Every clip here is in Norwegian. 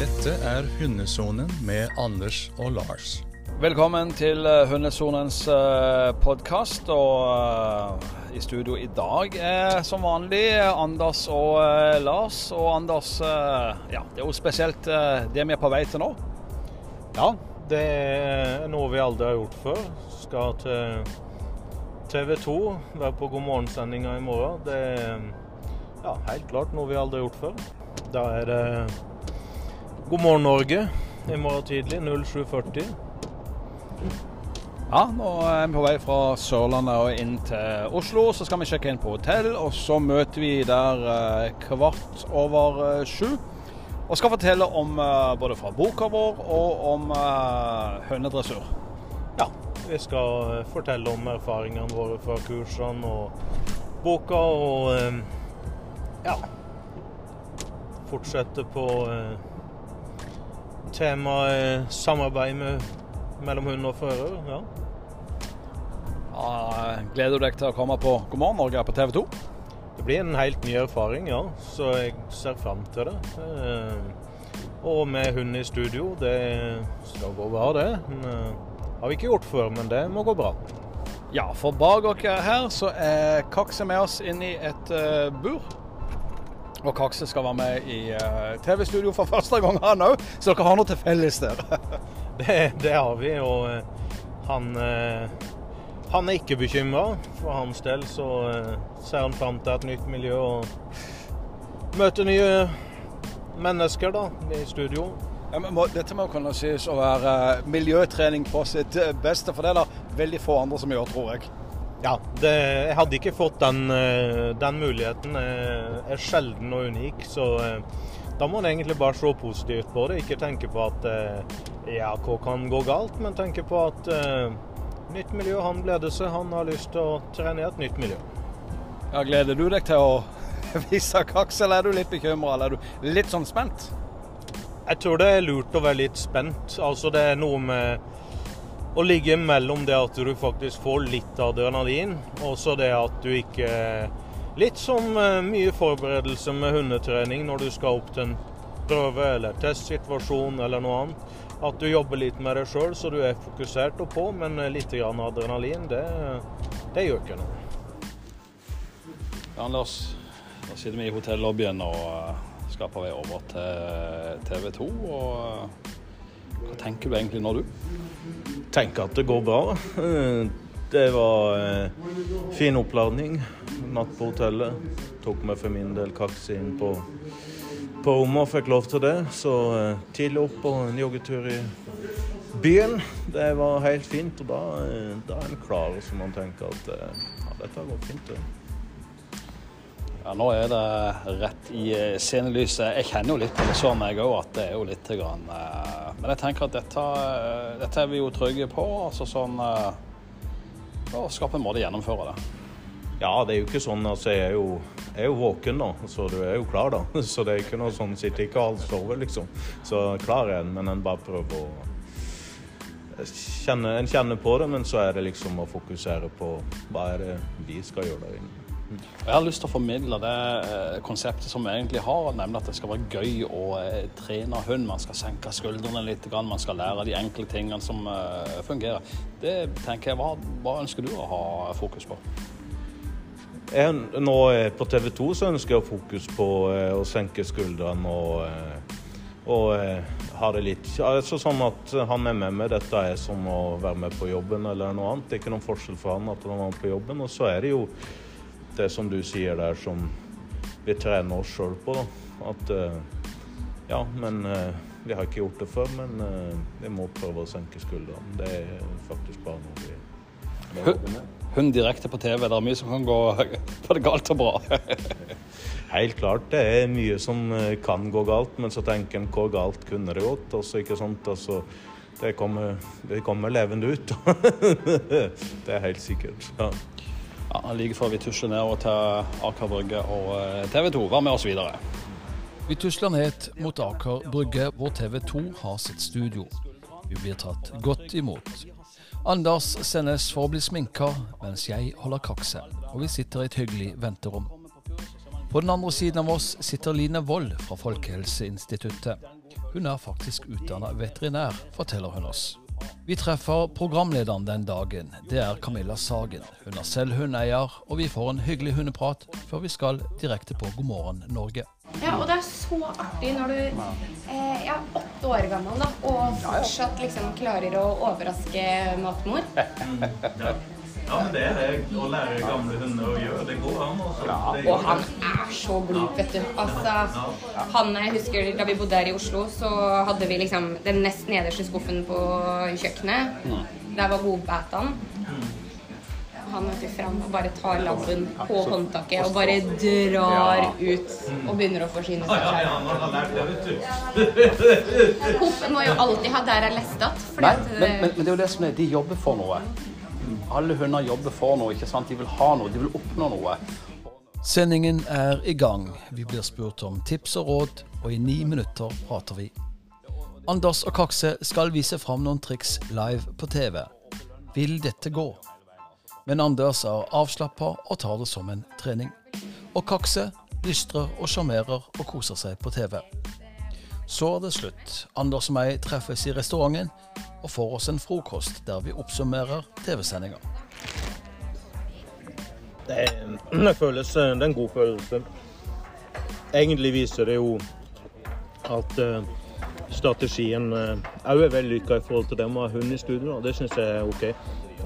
Dette er Hundesonen med Anders og Lars. Velkommen til eh, Hundesonens podkast. Og eh, i studio i dag er som vanlig Anders og eh, Lars. Og Anders, eh, ja, det er jo spesielt eh, det vi er på vei til nå. Ja, det er noe vi aldri har gjort før. Skal til TV 2, være på God morgen-sendinga i morgen. Det er ja, helt klart noe vi aldri har gjort før. Da er det God morgen Norge i morgen tidlig 07.40. Ja, nå er vi på vei fra Sørlandet og inn til Oslo. Så skal vi sjekke inn på hotell, og så møter vi der eh, kvart over eh, sju. Og skal fortelle om eh, både fra boka vår og om hønedressur. Ja, vi skal fortelle om erfaringene våre fra kursene og boka, og ja Fortsette på temaet samarbeid med, mellom hund og fører. Ja. Ja, gleder du deg til å komme på God morgen Norge på TV 2? Det blir en helt ny erfaring, ja. Så jeg ser fram til det. Eh, Og med hund i studio, det skal gå bra, det. Men, eh, har vi ikke gjort før, men det må gå bra. Ja, for bak dere her så er Kakse med oss inn i et uh, bur. Og Kakse skal være med i eh, TV-studio for første gang, han òg. Så dere har noe til felles der. Det, det har vi, og eh, han, eh, han er ikke bekymra. For hans del så ser han fram til et nytt miljø og møte nye mennesker da, i studio. Ja, men må, dette må kunne sies å være miljøtrening på sitt beste, for det er det veldig få andre som gjør, tror jeg. Ja, det, jeg hadde ikke fått den, eh, den muligheten. Jeg er sjelden og unik, så eh, da må en egentlig bare se positivt på det. Ikke tenke på at eh, ja, hva kan gå galt, men tenke på at uh, nytt miljø, han gleder seg. Han har lyst til å trene i et nytt miljø. Ja, gleder du deg til å vise kaks, eller er du litt bekymra, eller er du litt sånn spent? Jeg tror det er lurt å være litt spent. Altså Det er noe med å ligge mellom det at du faktisk får litt adrenalin, og så det at du ikke Litt som eh, mye forberedelse med hundetrening når du skal opp til en prøve eller testsituasjon eller noe annet. At du jobber litt med deg sjøl, så du er fokusert og på, men eh, litt adrenalin, det, det gjør ikke noe. Ja, Anders, da sitter vi i hotellobbyen og eh, skal på vei over til TV 2. Og hva tenker du egentlig nå, du? tenker at det går bra. Eh, Det var eh, fin oppladning. Natt på hotellet. Tok meg for min del kakse inn på, på rommet og fikk lov til det. Så eh, tidlig opp på en joggetur i byen. Det var helt fint. Og da, da er en klar, så man tenker at ja, dette går fint. det. Ja, Nå er det rett i eh, scenelyset. Jeg kjenner jo litt på det sånn jeg òg, at det er jo litt grann, eh, Men jeg tenker at dette, eh, dette er vi jo trygge på. altså sånn på en måte gjennomføre det. Ja, det er jo ikke sånn. altså Jeg er jo, jeg er jo våken, da. Så du er jo klar, da. Så det er ikke noe sånn sitter ikke halvt sover, liksom. Så klar er en, men en bare prøver å kjenne, En kjenner på det, men så er det liksom å fokusere på hva er det vi skal gjøre der inne. Jeg har lyst til å formidle det eh, konseptet som vi egentlig har, nemlig at det skal være gøy å eh, trene hund. Man skal senke skuldrene litt, man skal lære de enkle tingene som eh, fungerer. Det tenker jeg, hva, hva ønsker du å ha fokus på? Jeg, nå på TV 2 så ønsker jeg å fokus på å senke skuldrene og, og ha det litt altså Sånn at han er med meg. Dette er som å være med på jobben eller noe annet. Det er ikke noen forskjell for han at han er med på jobben. Og så er det jo det som du sier der, som vi trener oss sjøl på. da. At eh, ja, men eh, vi har ikke gjort det før, men eh, vi må prøve å senke skuldrene. Det er faktisk bare noe vi hun, direkte på TV, det er mye som kan gå både galt og bra. Helt klart, det er mye som kan gå galt, men så tenker en hvor galt kunne det gått? Altså, ikke sant? Altså, det kommer, det kommer levende ut. det er helt sikkert. Ja. Ja, like før vi tusler nedover til Aker Brygge og TV 2. Vær med oss videre. Vi tusler ned mot Aker Brygge, hvor TV 2 har sitt studio. Vi blir tatt godt imot. Anders sendes for å bli sminka, mens jeg holder kakse, og vi sitter i et hyggelig venterom. På den andre siden av oss sitter Line Wold fra Folkehelseinstituttet. Hun er faktisk utdanna veterinær, forteller hun oss. Vi treffer programlederen den dagen. Det er Camilla Sagen. Hun er selv hundeeier, og vi får en hyggelig hundeprat før vi skal direkte på God morgen Norge. Ja, og det er så artig når du eh, er åtte år gammel da, og fortsatt liksom klarer å overraske matmor. Ja, men det er det å lære gamle hunder å gjøre. Det går an. Også. Det Og han er så glup, vet du. Altså, han, jeg husker Da vi bodde her i Oslo, så hadde vi liksom den nest nederste skuffen på kjøkkenet. Der var godbætene. Han vet du fram og bare tar labben på håndtaket og bare drar ut og begynner å forsyne seg Ja, ja, ja, han har lært det, vet du. Hoppen må jo alltid ha der er fordi Nei, men, men, men det er jo det som er, de jobber for noe. Alle hunder jobber for noe, ikke sant? De vil ha noe, de vil oppnå noe. Sendingen er i gang. Vi blir spurt om tips og råd, og i ni minutter prater vi. Anders og Kakse skal vise fram noen triks live på TV. Vil dette gå? Men Anders er avslappa og tar det som en trening. Og Kakse lystrer og sjarmerer og koser seg på TV. Så er det slutt. Anders og meg treffes i restauranten og får oss en frokost der vi oppsummerer TV-sendinga. Det, føles Det er en god følelse. Egentlig viser det jo at eh, strategien òg er vellykka i forhold til det med hund i studio. og Det syns jeg er OK.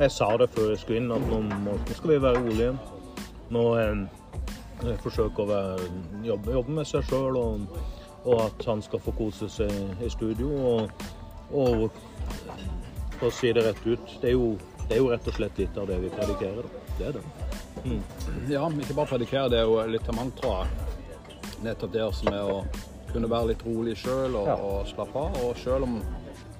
Jeg sa det før jeg skulle inn, at nå, skal vi være rolige. Nå eh, forsøker å være, jobbe, jobbe med seg sjøl, og, og at han skal få kose seg i studio. Og, og for å si det rett ut, det er jo, det er jo rett og slett litt av det vi predikerer. Da. Det er det. Ja, ikke bare predikere, det er jo litt av mantraet. Nettopp det som er å kunne være litt rolig sjøl og, Ja. og slappe av. Og sjøl om,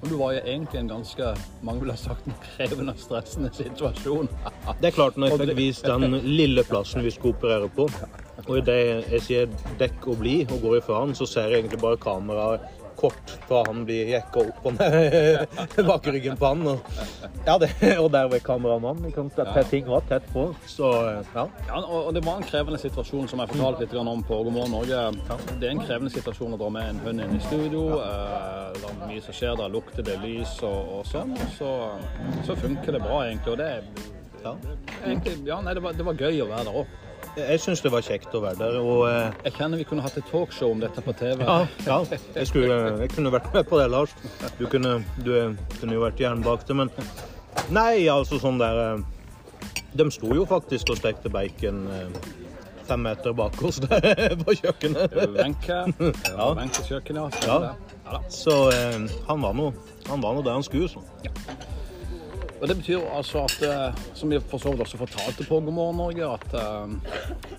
om du var egentlig en ganske mange ville sagt en krevende og stressende situasjon. Det er klart, når jeg fikk vist den lille plassen vi skulle operere på, og idet jeg sier 'dekk og bli' og går ifra den, så ser jeg egentlig bare kameraet kort fra han blir jekka opp og ned bak ryggen på han. Og, ja, det, og der ved kameramannen. Kan sette Ting var tett på. Så ja. Ja, og, det var en krevende situasjon, som jeg fortalte litt om på God morgen Norge. Det er en krevende situasjon å dra med en hund inn i studio. Eh, det er mye som skjer, det lukter, det lys og, og sånn. Så, så funker det bra, egentlig. Og det, det, det egentlig, ja, nei, det, var, det var gøy å være der òg. Jeg syns det var kjekt å være der. og... eh, Jeg kjenner vi kunne hatt et talkshow om dette på TV. Ja, ja. Jeg, skulle, jeg kunne vært med på det, Lars. Du kunne, du kunne jo vært jernbakte, men Nei, altså sånn der eh, De sto jo faktisk og stekte bacon eh, fem meter bak oss der på kjøkkenet. Wenche. Ja. Wenches kjøkken, ja. Ja. Ja. Så eh, han var nå han var nå der han skulle. Så. Og Det betyr altså at, eh, som vi for så vidt også fortalte på God morgen Norge, at eh,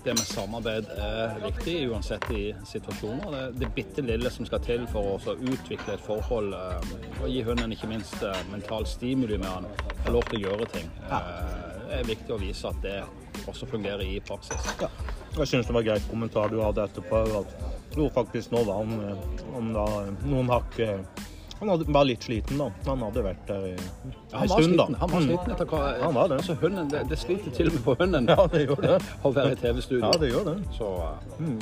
det med samarbeid er viktig uansett i situasjoner. Det, det bitte lille som skal til for å utvikle et forhold eh, og gi hunden ikke minst mental stimuli med han, og lov til å gjøre ting. Det er viktig å vise at det også fungerer i praksis. Ja. Jeg syns det var greit kommentar du hadde etterpå. At jo, faktisk nå var han, eh, han da, noen hakk Han hadde, var litt sliten, da. Han hadde vært der i en stund, da. Han var Mm. sliten etter hva Han var det. Altså, hunden, det, det sliter til og med på hunden Ja, det gjør det. å være i TV-studio. Ja, det gjør det. Så eh,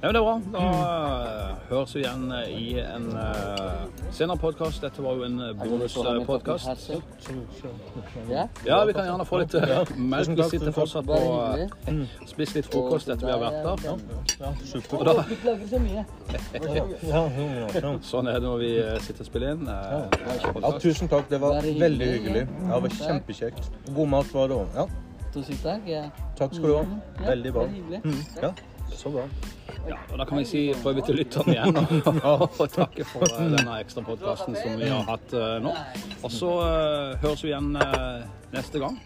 ja, men det er bra. Da mm. høres vi igjen eh, i en uh, senere podkast. Dette var jo en bonuspodkast. Ja, vi kan gjerne få litt uh, melk. Vi sitter fortsatt på uh, Spist litt frokost etter vi har vært der. Ja, da, sånn er det når vi sitter og spiller inn. Uh, ja, tusen takk. Det var veldig hyggelig. Ja, det var kjempekjekt. God mat var det òg. Ja, Tusen takk. Takk skal du ha. Veldig bra. Mm, Ja, så bra. Ja, og da kan vi si prøve til lytterne igjen og, takke for eh, denne ekstra podkasten som vi har hatt eh, nå. Og så eh, høres vi igjen neste gang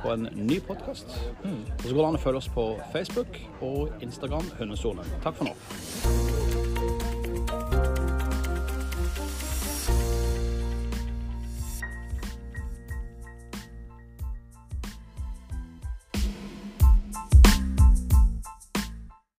på en ny podkast. Og så går det an å følge oss på Facebook og Instagram Hundesonen. Takk for nå.